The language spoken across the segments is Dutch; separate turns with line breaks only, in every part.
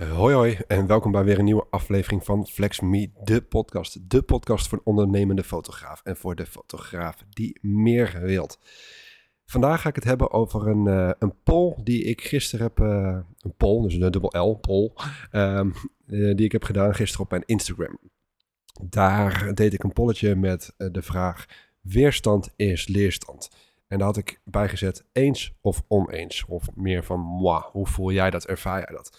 Uh, hoi hoi en welkom bij weer een nieuwe aflevering van Flex Me, de podcast. De podcast voor een ondernemende fotograaf en voor de fotograaf die meer wilt. Vandaag ga ik het hebben over een, uh, een poll die ik gisteren heb, uh, een poll, dus een dubbel L, poll, um, die ik heb gedaan gisteren op mijn Instagram. Daar deed ik een polletje met de vraag, weerstand is leerstand. En daar had ik bijgezet eens of oneens, of meer van moi, hoe voel jij dat, ervaar jij dat?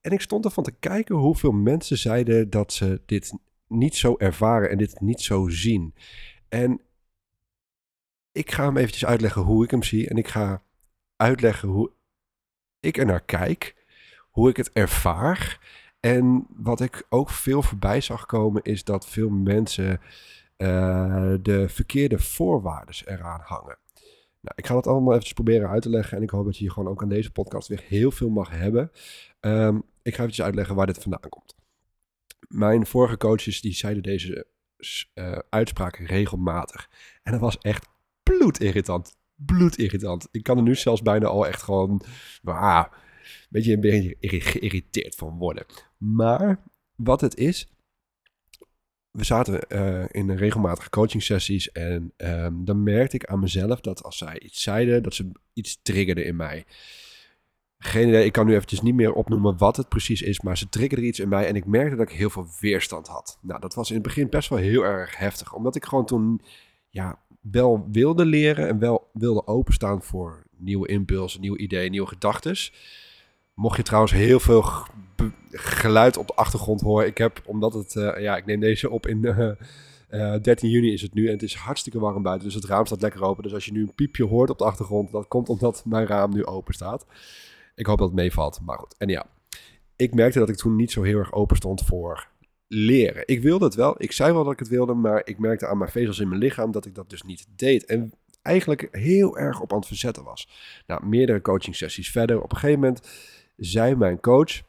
En ik stond ervan te kijken hoeveel mensen zeiden dat ze dit niet zo ervaren en dit niet zo zien. En ik ga hem eventjes uitleggen hoe ik hem zie. En ik ga uitleggen hoe ik er naar kijk. Hoe ik het ervaar. En wat ik ook veel voorbij zag komen is dat veel mensen uh, de verkeerde voorwaarden eraan hangen. Nou, ik ga dat allemaal even proberen uit te leggen. En ik hoop dat je hier gewoon ook aan deze podcast weer heel veel mag hebben. Um, ik ga even uitleggen waar dit vandaan komt. Mijn vorige coaches die zeiden deze uh, uitspraak regelmatig. En dat was echt bloedirritant. Bloedirritant. Ik kan er nu zelfs bijna al echt gewoon een beetje, een beetje geïrriteerd van worden. Maar wat het is, we zaten uh, in regelmatige coaching sessies en um, dan merkte ik aan mezelf dat als zij iets zeiden, dat ze iets triggerde in mij. Geen idee, ik kan nu eventjes niet meer opnoemen wat het precies is, maar ze triggerde iets in mij en ik merkte dat ik heel veel weerstand had. Nou, dat was in het begin best wel heel erg heftig, omdat ik gewoon toen ja, wel wilde leren en wel wilde openstaan voor nieuwe impulsen, nieuwe ideeën, nieuwe gedachten. Mocht je trouwens heel veel geluid op de achtergrond horen, ik heb, omdat het, uh, ja, ik neem deze op in uh, uh, 13 juni is het nu en het is hartstikke warm buiten, dus het raam staat lekker open. Dus als je nu een piepje hoort op de achtergrond, dat komt omdat mijn raam nu open staat. Ik hoop dat het meevalt, maar goed. En ja, ik merkte dat ik toen niet zo heel erg open stond voor leren. Ik wilde het wel, ik zei wel dat ik het wilde, maar ik merkte aan mijn vezels in mijn lichaam dat ik dat dus niet deed. En eigenlijk heel erg op aan het verzetten was. Nou, meerdere coaching sessies verder. Op een gegeven moment zei mijn coach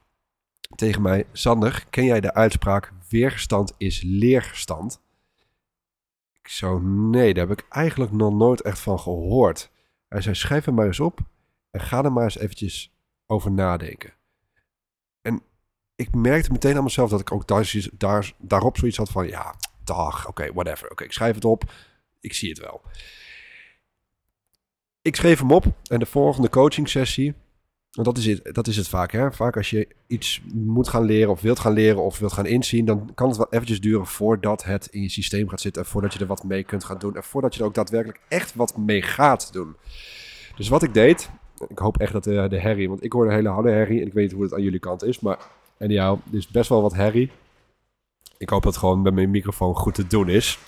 tegen mij: Sander, ken jij de uitspraak weerstand is leerstand? Ik zo, nee, daar heb ik eigenlijk nog nooit echt van gehoord. Hij zei: schrijf hem maar eens op en ga er maar eens eventjes over nadenken. En ik merkte meteen aan mezelf dat ik ook daar, daar, daarop zoiets had van, ja, dag, oké, whatever. Oké, ik schrijf het op, ik zie het wel. Ik schreef hem op en de volgende coaching sessie, want dat is het, dat is het vaak. Hè? Vaak als je iets moet gaan leren of wilt gaan leren of wilt gaan inzien, dan kan het wel eventjes duren voordat het in je systeem gaat zitten en voordat je er wat mee kunt gaan doen en voordat je er ook daadwerkelijk echt wat mee gaat doen. Dus wat ik deed, ik hoop echt dat de, de herrie, want ik hoor een hele harde herrie en ik weet niet hoe het aan jullie kant is, maar en ja, er is best wel wat herrie. Ik hoop dat het gewoon bij mijn microfoon goed te doen is.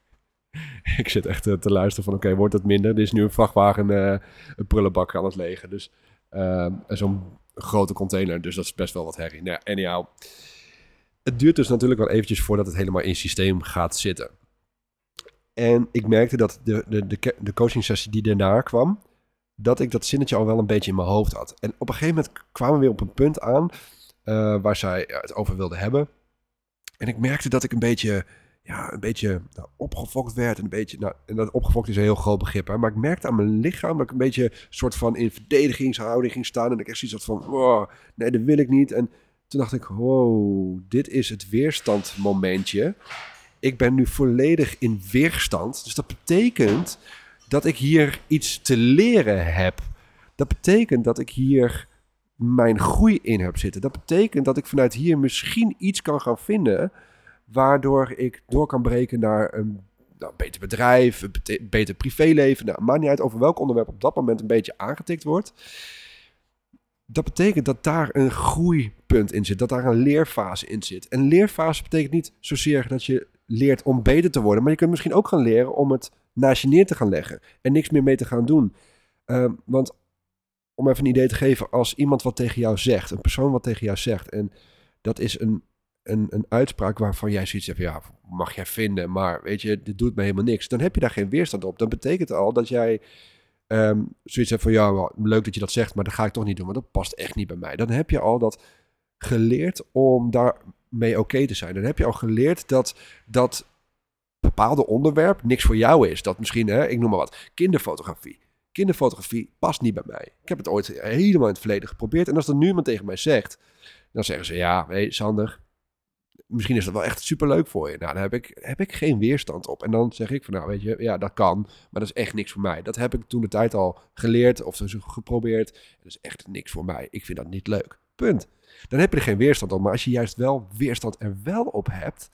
ik zit echt te luisteren van oké, wordt het minder? Er is nu een vrachtwagen uh, een prullenbak aan het legen. Dus uh, zo'n grote container, dus dat is best wel wat herrie. Nou, anyhow. Het duurt dus natuurlijk wel eventjes voordat het helemaal in het systeem gaat zitten. En ik merkte dat de, de, de, de coaching sessie die daarna kwam, dat ik dat zinnetje al wel een beetje in mijn hoofd had. En op een gegeven moment kwamen we weer op een punt aan uh, waar zij het over wilde hebben. En ik merkte dat ik een beetje, ja, een beetje nou, opgefokt werd. En, een beetje, nou, en dat opgefokt is een heel groot begrip. Hè, maar ik merkte aan mijn lichaam dat ik een beetje soort van in verdedigingshouding ging staan. En ik echt zoiets had van, wow, nee, dat wil ik niet. En toen dacht ik, wow, dit is het weerstandmomentje. Ik ben nu volledig in weerstand. Dus dat betekent dat ik hier iets te leren heb. Dat betekent dat ik hier mijn groei in heb zitten. Dat betekent dat ik vanuit hier misschien iets kan gaan vinden. Waardoor ik door kan breken naar een nou, beter bedrijf, een beter privéleven. Nou, maakt niet uit over welk onderwerp op dat moment een beetje aangetikt wordt. Dat betekent dat daar een groeipunt in zit, dat daar een leerfase in zit. En leerfase betekent niet zozeer dat je leert om beter te worden, maar je kunt misschien ook gaan leren om het naast je neer te gaan leggen en niks meer mee te gaan doen. Ehm, want om even een idee te geven, als iemand wat tegen jou zegt, een persoon wat tegen jou zegt, en dat is een, een, een uitspraak waarvan jij zoiets hebt, ja, mag jij vinden, maar weet je, dit doet me helemaal niks, dan heb je daar geen weerstand op. Dan betekent al dat jij um, zoiets hebt van, ja, leuk dat je dat zegt, maar dat ga ik toch niet doen, want dat past echt niet bij mij. Dan heb je al dat geleerd om daarmee oké te zijn. Dan heb je al geleerd dat dat bepaalde onderwerp niks voor jou is. Dat misschien, hè, ik noem maar wat, kinderfotografie. kinderfotografie past niet bij mij. Ik heb het ooit helemaal in het verleden geprobeerd. En als er nu iemand tegen mij zegt, dan zeggen ze, ja, hé Sander, misschien is dat wel echt superleuk voor je. Nou, daar heb ik, heb ik geen weerstand op. En dan zeg ik van, nou weet je, ja, dat kan, maar dat is echt niks voor mij. Dat heb ik toen de tijd al geleerd of zo geprobeerd. Dat is echt niks voor mij. Ik vind dat niet leuk. Punt. Dan heb je er geen weerstand op. Maar als je juist wel weerstand er wel op hebt,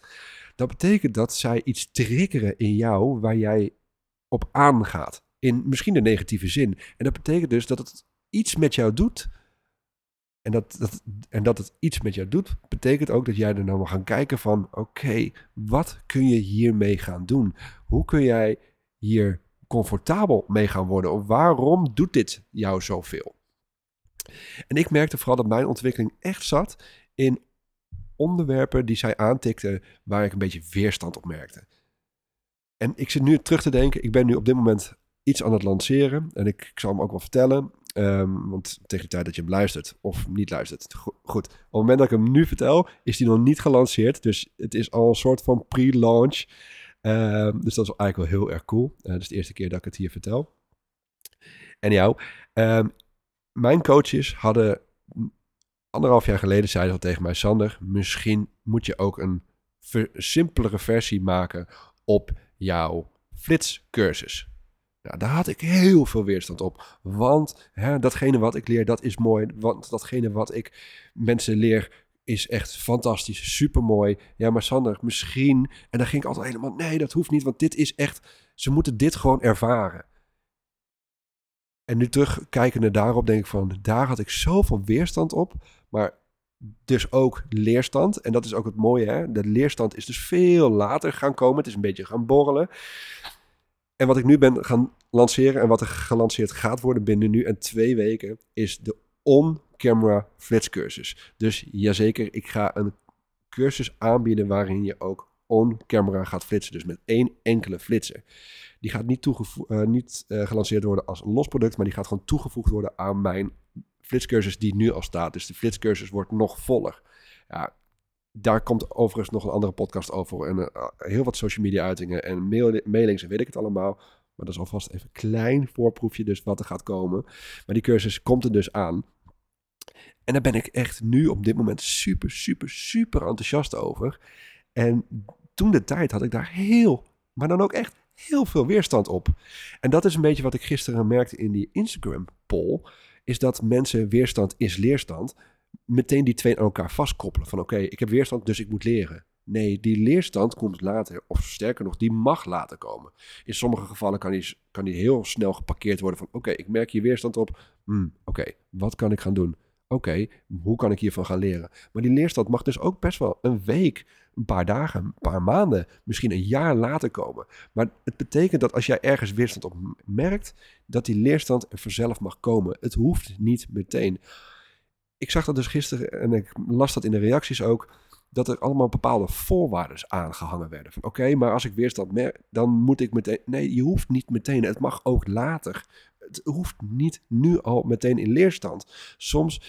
dan betekent dat zij iets triggeren in jou waar jij op aangaat. In misschien de negatieve zin. En dat betekent dus dat het iets met jou doet en dat, dat, en dat het iets met jou doet, betekent ook dat jij er nou mag gaan kijken van... oké, wat kun je hiermee gaan doen? Hoe kun jij hier comfortabel mee gaan worden? Of waarom doet dit jou zoveel? En ik merkte vooral dat mijn ontwikkeling echt zat in onderwerpen die zij aantikte waar ik een beetje weerstand op merkte. En ik zit nu terug te denken, ik ben nu op dit moment iets aan het lanceren. En ik, ik zal hem ook wel vertellen. Um, want tegen de tijd dat je hem luistert of niet luistert. Goed, op het moment dat ik hem nu vertel, is hij nog niet gelanceerd. Dus het is al een soort van pre-launch. Um, dus dat is eigenlijk wel heel erg cool. Uh, dat is de eerste keer dat ik het hier vertel. En jou, um, mijn coaches hadden anderhalf jaar geleden zeiden al tegen mij, Sander, misschien moet je ook een simpelere versie maken op jouw flitscursus. Nou, daar had ik heel veel weerstand op. Want hè, datgene wat ik leer, dat is mooi. Want datgene wat ik mensen leer, is echt fantastisch, supermooi. Ja, maar Sander, misschien... En dan ging ik altijd helemaal, nee, dat hoeft niet, want dit is echt... Ze moeten dit gewoon ervaren. En nu terugkijkende daarop denk ik van, daar had ik zoveel weerstand op. Maar dus ook leerstand. En dat is ook het mooie, hè? De leerstand is dus veel later gaan komen. Het is een beetje gaan borrelen. En wat ik nu ben gaan lanceren en wat er gelanceerd gaat worden binnen nu en twee weken, is de on-camera flitscursus. Dus jazeker, ik ga een cursus aanbieden waarin je ook on-camera gaat flitsen. Dus met één enkele flitser. Die gaat niet, uh, niet uh, gelanceerd worden als los product, maar die gaat gewoon toegevoegd worden aan mijn flitscursus die nu al staat. Dus de flitscursus wordt nog voller. Ja, daar komt overigens nog een andere podcast over. En uh, heel wat social media uitingen en mail mailings en weet ik het allemaal. Maar dat is alvast even een klein voorproefje dus wat er gaat komen. Maar die cursus komt er dus aan. En daar ben ik echt nu op dit moment super, super, super enthousiast over. En toen de tijd had ik daar heel, maar dan ook echt heel veel weerstand op. En dat is een beetje wat ik gisteren merkte in die Instagram poll. Is dat mensen weerstand is leerstand meteen die twee aan elkaar vastkoppelen. Van oké, ik heb weerstand, dus ik moet leren. Nee, die leerstand komt later. Of sterker nog, die mag later komen. In sommige gevallen kan die, kan die heel snel geparkeerd worden van... oké, ik merk hier weerstand op. Hmm, oké, wat kan ik gaan doen? Oké, hoe kan ik hiervan gaan leren? Maar die leerstand mag dus ook best wel een week, een paar dagen, een paar maanden, misschien een jaar later komen. Maar het betekent dat als jij ergens weerstand op merkt, dat die leerstand er vanzelf mag komen. Het hoeft niet meteen ik zag dat dus gisteren en ik las dat in de reacties ook. Dat er allemaal bepaalde voorwaarden aangehangen werden. Oké, maar als ik weerstand merk, dan moet ik meteen. Nee, je hoeft niet meteen. Het mag ook later. Het hoeft niet nu al meteen in leerstand. Soms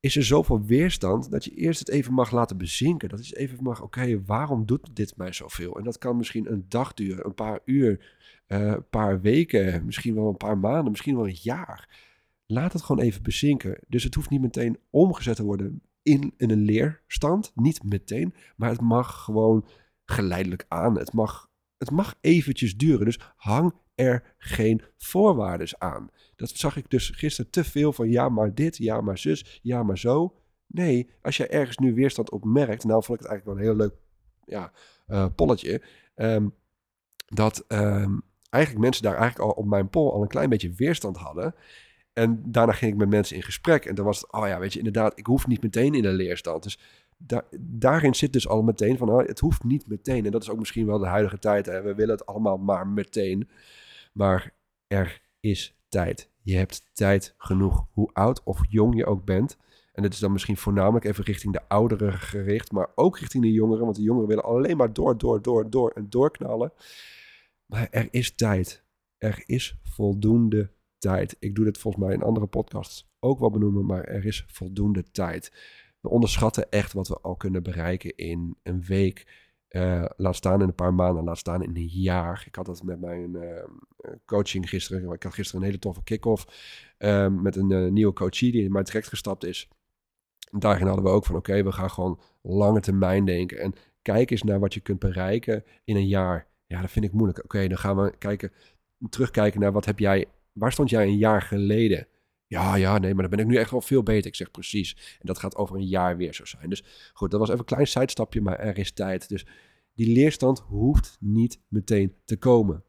is er zoveel weerstand dat je eerst het even mag laten bezinken. Dat is even mag, oké, waarom doet dit mij zoveel? En dat kan misschien een dag duren, een paar uur, uh, een paar weken, misschien wel een paar maanden, misschien wel een jaar. Laat het gewoon even bezinken. Dus het hoeft niet meteen omgezet te worden in, een leerstand. Niet meteen. Maar het mag gewoon geleidelijk aan. Het mag, het mag eventjes duren. Dus hang er geen voorwaarden aan. Dat zag ik dus gisteren te veel van ja, maar dit, ja, maar zus, ja, maar zo. Nee, als je ergens nu weerstand op merkt, nou vond ik het eigenlijk wel een heel leuk ja, uh, polletje. Um, dat um, eigenlijk mensen daar eigenlijk al op mijn poll al een klein beetje weerstand hadden. En daarna ging ik met mensen in gesprek. En dan was het, oh ja, weet je, inderdaad, ik hoef niet meteen in een leerstand. Dus daarin zit dus al meteen van, oh, het hoeft niet meteen. En dat is ook misschien wel de huidige tijd. Hè? We willen het allemaal maar meteen. Maar er is tijd. Je hebt tijd genoeg, hoe oud of jong je ook bent. En dat is dan misschien voornamelijk even richting de ouderen gericht, maar ook richting de jongeren. Want de jongeren willen alleen maar door, door, door, door en doorknallen. Maar er is tijd. Er is voldoende Ik doe dit volgens mij in andere podcasts ook wel benoemen, maar er is voldoende tijd. We onderschatten echt wat we al kunnen bereiken in een week. Uh, laat staan in een paar maanden, laat staan in een jaar. Ik had dat met mijn uh, coaching gisteren. Ik had gisteren een hele toffe kick-off uh, met een uh, nieuwe coachie die in mijn traject gestapt is. Daarin hadden we ook van oké, we gaan gewoon lange termijn denken. En kijk eens naar wat je kunt bereiken in een jaar. Ja, dat vind ik moeilijk. Oké, dan gaan we kijken, terugkijken naar wat heb jij, waar stond jij een jaar geleden? Ja, ja, nee, maar dan ben ik nu echt wel veel beter. Ik zeg precies. En dat gaat over een jaar weer zo zijn. Dus goed, dat was even een klein sidestapje, maar er is tijd. Dus die leerstand hoeft niet meteen te komen.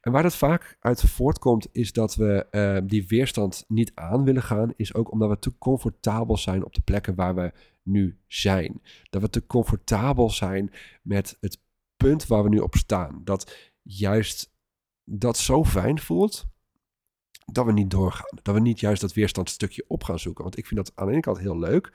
En waar dat vaak uit voortkomt, is dat we uh, die weerstand niet aan willen gaan, is ook omdat we te comfortabel zijn op de plekken waar we nu zijn. Dat we te comfortabel zijn met het punt waar we nu op staan. Dat juist dat zo fijn voelt, dat we niet doorgaan. Dat we niet juist dat weerstandstukje op gaan zoeken. Want ik vind dat aan de ene kant heel leuk.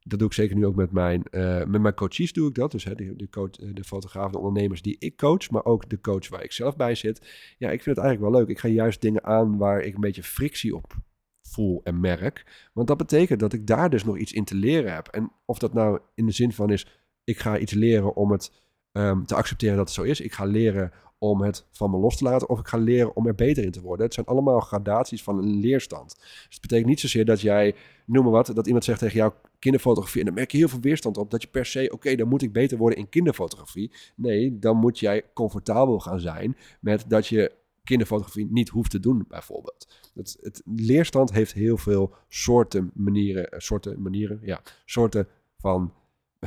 Dat doe ik zeker nu ook met mijn, uh, met mijn coaches doe ik dat. Dus hè, de, de, coach, de fotografen, de ondernemers die ik coach, maar ook de coach waar ik zelf bij zit. Ja, ik vind het eigenlijk wel leuk. Ik ga juist dingen aan waar ik een beetje frictie op voel en merk. Want dat betekent dat ik daar dus nog iets in te leren heb. En of dat nou in de zin van is, ik ga iets leren om het um, te accepteren dat het zo is. Ik ga leren om het van me los te laten of ik ga leren om er beter in te worden. Het zijn allemaal gradaties van een leerstand. Dus het betekent niet zozeer dat jij, noem maar wat, dat iemand zegt tegen jou kinderfotografie en dan merk je heel veel weerstand op dat je per se, oké, dan moet ik beter worden in kinderfotografie. Nee, dan moet jij comfortabel gaan zijn met dat je kinderfotografie niet hoeft te doen, bijvoorbeeld. Het, het leerstand heeft heel veel soorten manieren, eh, soorten manieren, ja, soorten van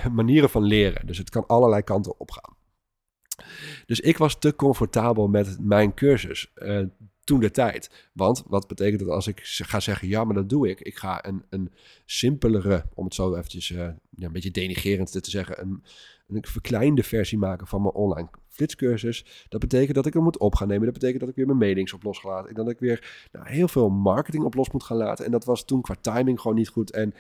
manieren van leren. Dus het kan allerlei kanten opgaan. Dus ik was te comfortabel met mijn cursus uh, toen de tijd. Want wat betekent dat als ik ga zeggen, ja, maar dat doe ik. Ik ga een, een simpelere, om het zo eventjes ja, een beetje denigerend te zeggen, een, een verkleinde versie maken van mijn online flitscursus. Dat betekent dat ik hem moet op gaan nemen. Dat betekent dat ik weer mijn mailings op los ga laten. Dat ik weer nou, heel veel marketing op los moet gaan laten. En dat was toen qua timing gewoon niet goed. En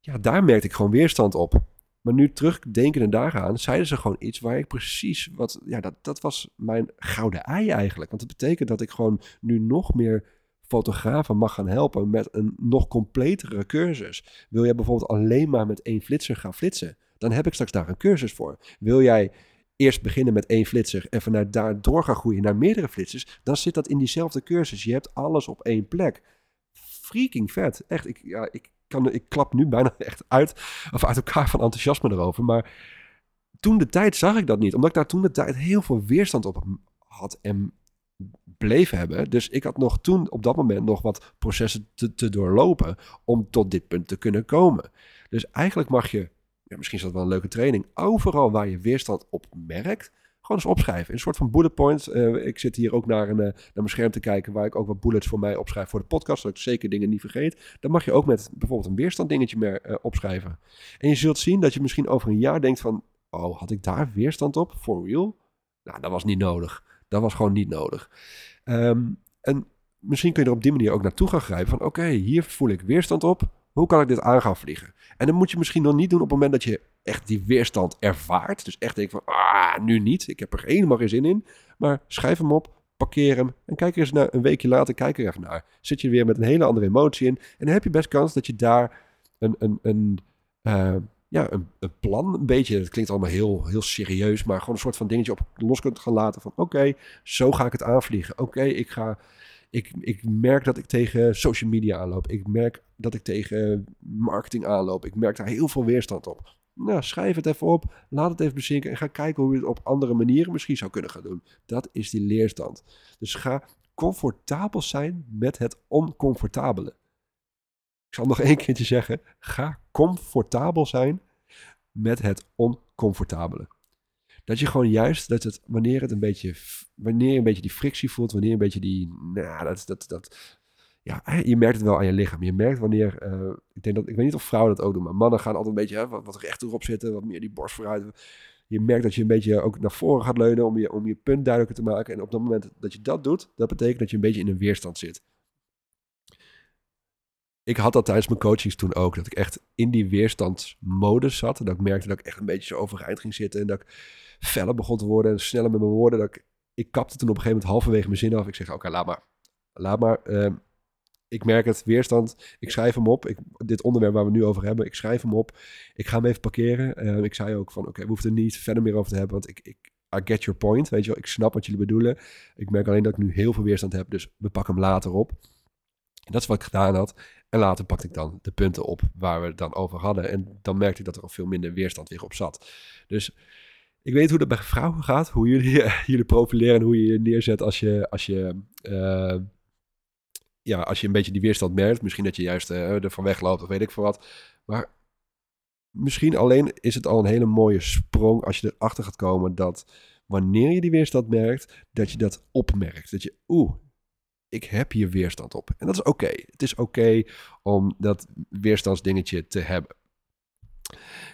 ja, daar merkte ik gewoon weerstand op. Maar nu terugdenkende daaraan, zeiden ze gewoon iets waar ik precies wat. Ja, dat, dat was mijn gouden ei eigenlijk. Want het betekent dat ik gewoon nu nog meer fotografen mag gaan helpen met een nog completere cursus. Wil jij bijvoorbeeld alleen maar met één flitser gaan flitsen? Dan heb ik straks daar een cursus voor. Wil jij eerst beginnen met één flitser en vanuit daar door gaan groeien naar meerdere flitsers, dan zit dat in diezelfde cursus. Je hebt alles op één plek. Freaking vet. Echt, ik, ja, ik kan, ik klap nu bijna echt uit, of uit elkaar van enthousiasme erover. Maar toen de tijd zag ik dat niet. Omdat ik daar toen de tijd heel veel weerstand op had en bleef hebben. Dus ik had nog toen op dat moment nog wat processen te, te doorlopen om tot dit punt te kunnen komen. Dus eigenlijk mag je, ja, misschien is dat wel een leuke training, overal waar je weerstand op merkt, eens opschrijven. Een soort van bullet points. Uh, ik zit hier ook naar, een, uh, naar mijn scherm te kijken waar ik ook wat bullets voor mij opschrijf voor de podcast, zodat ik zeker dingen niet vergeet. Dan mag je ook met bijvoorbeeld een weerstand dingetje meer uh, opschrijven. En je zult zien dat je misschien over een jaar denkt van, oh, had ik daar weerstand op? For real? Nou, dat was niet nodig. Dat was gewoon niet nodig. Um, en misschien kun je er op die manier ook naartoe gaan grijpen van, oké, hier voel ik weerstand op. Hoe kan ik dit aan gaan vliegen? En dan moet je misschien nog niet doen op het moment dat je echt die weerstand ervaart. Dus echt denk van, ah, nu niet. Ik heb er helemaal geen zin in. Maar schrijf hem op, parkeer hem en kijk er eens naar een weekje later, kijk er even naar. Zit je weer met een hele andere emotie in. En dan heb je best kans dat je daar een, een, een, uh, ja, een, een, plan, een beetje, het klinkt allemaal heel, heel serieus, maar gewoon een soort van dingetje op los kunt gaan laten van, oké, zo ga ik het aanvliegen. Oké, ik ga ik, ik merk dat ik tegen social media aanloop. Ik merk dat ik tegen marketing aanloop. Ik merk daar heel veel weerstand op. Nou, schrijf het even op, laat het even bezinken en ga kijken hoe je het op andere manieren misschien zou kunnen gaan doen. Dat is die leerstand. Dus ga comfortabel zijn met het oncomfortabele. Ik zal nog één keertje zeggen. Ga comfortabel zijn met het oncomfortabele. Dat je gewoon juist, dat het, wanneer het een beetje, wanneer je een beetje die frictie voelt, wanneer een beetje die, nou, dat, dat, dat, ja, je merkt het wel aan je lichaam. Je merkt wanneer, uh, ik denk dat, ik weet niet of vrouwen dat ook doen, maar mannen gaan altijd een beetje hè, wat, wat recht erop zitten, wat meer die borst vooruit. Je merkt dat je een beetje ook naar voren gaat leunen om je, om je punt duidelijker te maken. En op het moment dat je dat doet, dat betekent dat je een beetje in een weerstand zit. Ik had dat tijdens mijn coachings toen ook, dat ik echt in die weerstandsmodus zat. En dat ik merkte dat ik echt een beetje zo overeind ging zitten en dat ik feller begon te worden en sneller met mijn woorden. Dat ik, ik kapte toen op een gegeven moment halverwege mijn zin af. Ik zeg, oké, laat maar. Laat maar. Uh, ik merk het, weerstand. Ik schrijf hem op. Ik, dit onderwerp waar we nu over hebben, ik schrijf hem op. Ik ga hem even parkeren. Uh, ik zei ook van, oké, we hoeven er niet verder meer over te hebben, want ik, ik, I get your point, weet je wel. Ik snap wat jullie bedoelen. Ik merk alleen dat ik nu heel veel weerstand heb, dus we pakken hem later op. En dat is wat ik gedaan had. En later pakte ik dan de punten op waar we het dan over hadden. En dan merkte ik dat er al veel minder weerstand weer op zat. Dus ik weet hoe dat bij vrouwen gaat. Hoe jullie jullie profileren en hoe je je neerzet als je, als je, uh, ja, als je een beetje die weerstand merkt. Misschien dat je juist uh, er van wegloopt of weet ik veel wat. Maar misschien alleen is het al een hele mooie sprong als je erachter gaat komen dat wanneer je die weerstand merkt, dat je dat opmerkt. Dat je, oeh, ik heb hier weerstand op. En dat is oké. Het is oké om dat weerstandsdingetje te hebben.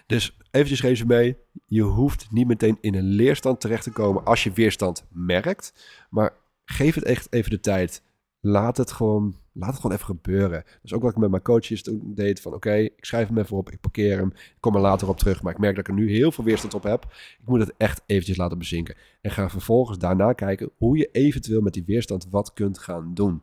Dus eventjes resume. Je hoeft niet meteen in een leerstand terecht te komen als je weerstand merkt. Maar geef het echt even de tijd. Laat het gewoon, laat het gewoon even gebeuren. Is ook wat ik met mijn coaches toen deed. Van oké, ik schrijf hem even op, ik parkeer hem. Ik kom er later op terug. Maar ik merk dat ik er nu heel veel weerstand op heb. Ik moet het echt eventjes laten bezinken. En ga vervolgens daarna kijken hoe je eventueel met die weerstand wat kunt gaan doen.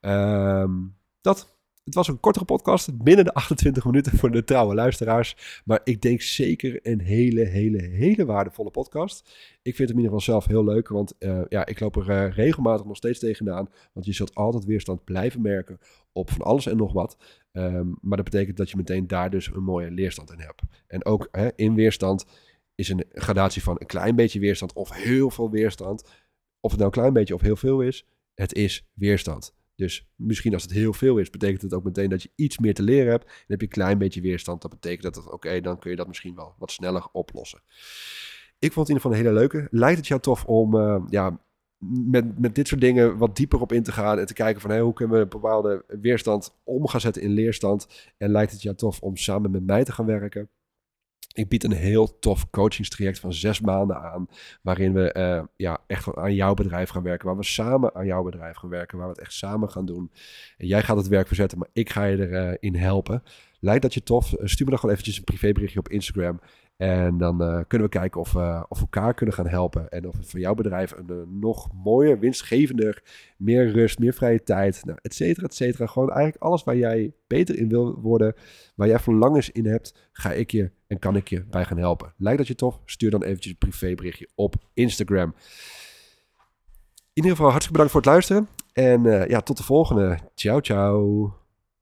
Um, dat het was een kortere podcast, binnen de 28 minuten voor de trouwe luisteraars. Maar ik denk zeker een hele, hele, hele waardevolle podcast. Ik vind hem in ieder geval zelf heel leuk, want uh, ja, ik loop er uh, regelmatig nog steeds tegenaan. Want je zult altijd weerstand blijven merken op van alles en nog wat. Um, maar dat betekent dat je meteen daar dus een mooie leerstand in hebt. En ook hè, in weerstand is een gradatie van een klein beetje weerstand of heel veel weerstand. Of het nou een klein beetje of heel veel is, het is weerstand. Dus misschien als het heel veel is, betekent het ook meteen dat je iets meer te leren hebt. Dan heb je een klein beetje weerstand. Dat betekent dat oké, dan kun je dat misschien wel wat sneller oplossen. Ik vond het in ieder geval een hele leuke. Lijkt het jou tof om uh, ja, met, met dit soort dingen wat dieper op in te gaan en te kijken van hey, hoe kunnen we een bepaalde weerstand om gaan zetten in leerstand? En lijkt het jou tof om samen met mij te gaan werken? Ik bied een heel tof coachingstraject van zes maanden aan. Waarin we uh, ja, echt aan jouw bedrijf gaan werken. Waar we samen aan jouw bedrijf gaan werken. Waar we het echt samen gaan doen. En jij gaat het werk verzetten, maar ik ga je erin uh, helpen. Lijkt dat je tof? Eh, stuur me dan gewoon eventjes een privéberichtje op Instagram. En dan kunnen we kijken of we of elkaar kunnen gaan helpen. En of het voor jouw bedrijf een nog mooier, winstgevender, meer rust, meer vrije tijd, nou, et cetera, et cetera. Gewoon eigenlijk alles waar jij beter in wil worden, waar jij verlangens in hebt, ga ik je en kan ik je bij gaan helpen. Lijkt dat je tof? Stuur dan eventjes een privéberichtje op Instagram. In ieder geval hartstikke bedankt voor het luisteren. En uh, ja, tot de volgende. Ciao, ciao.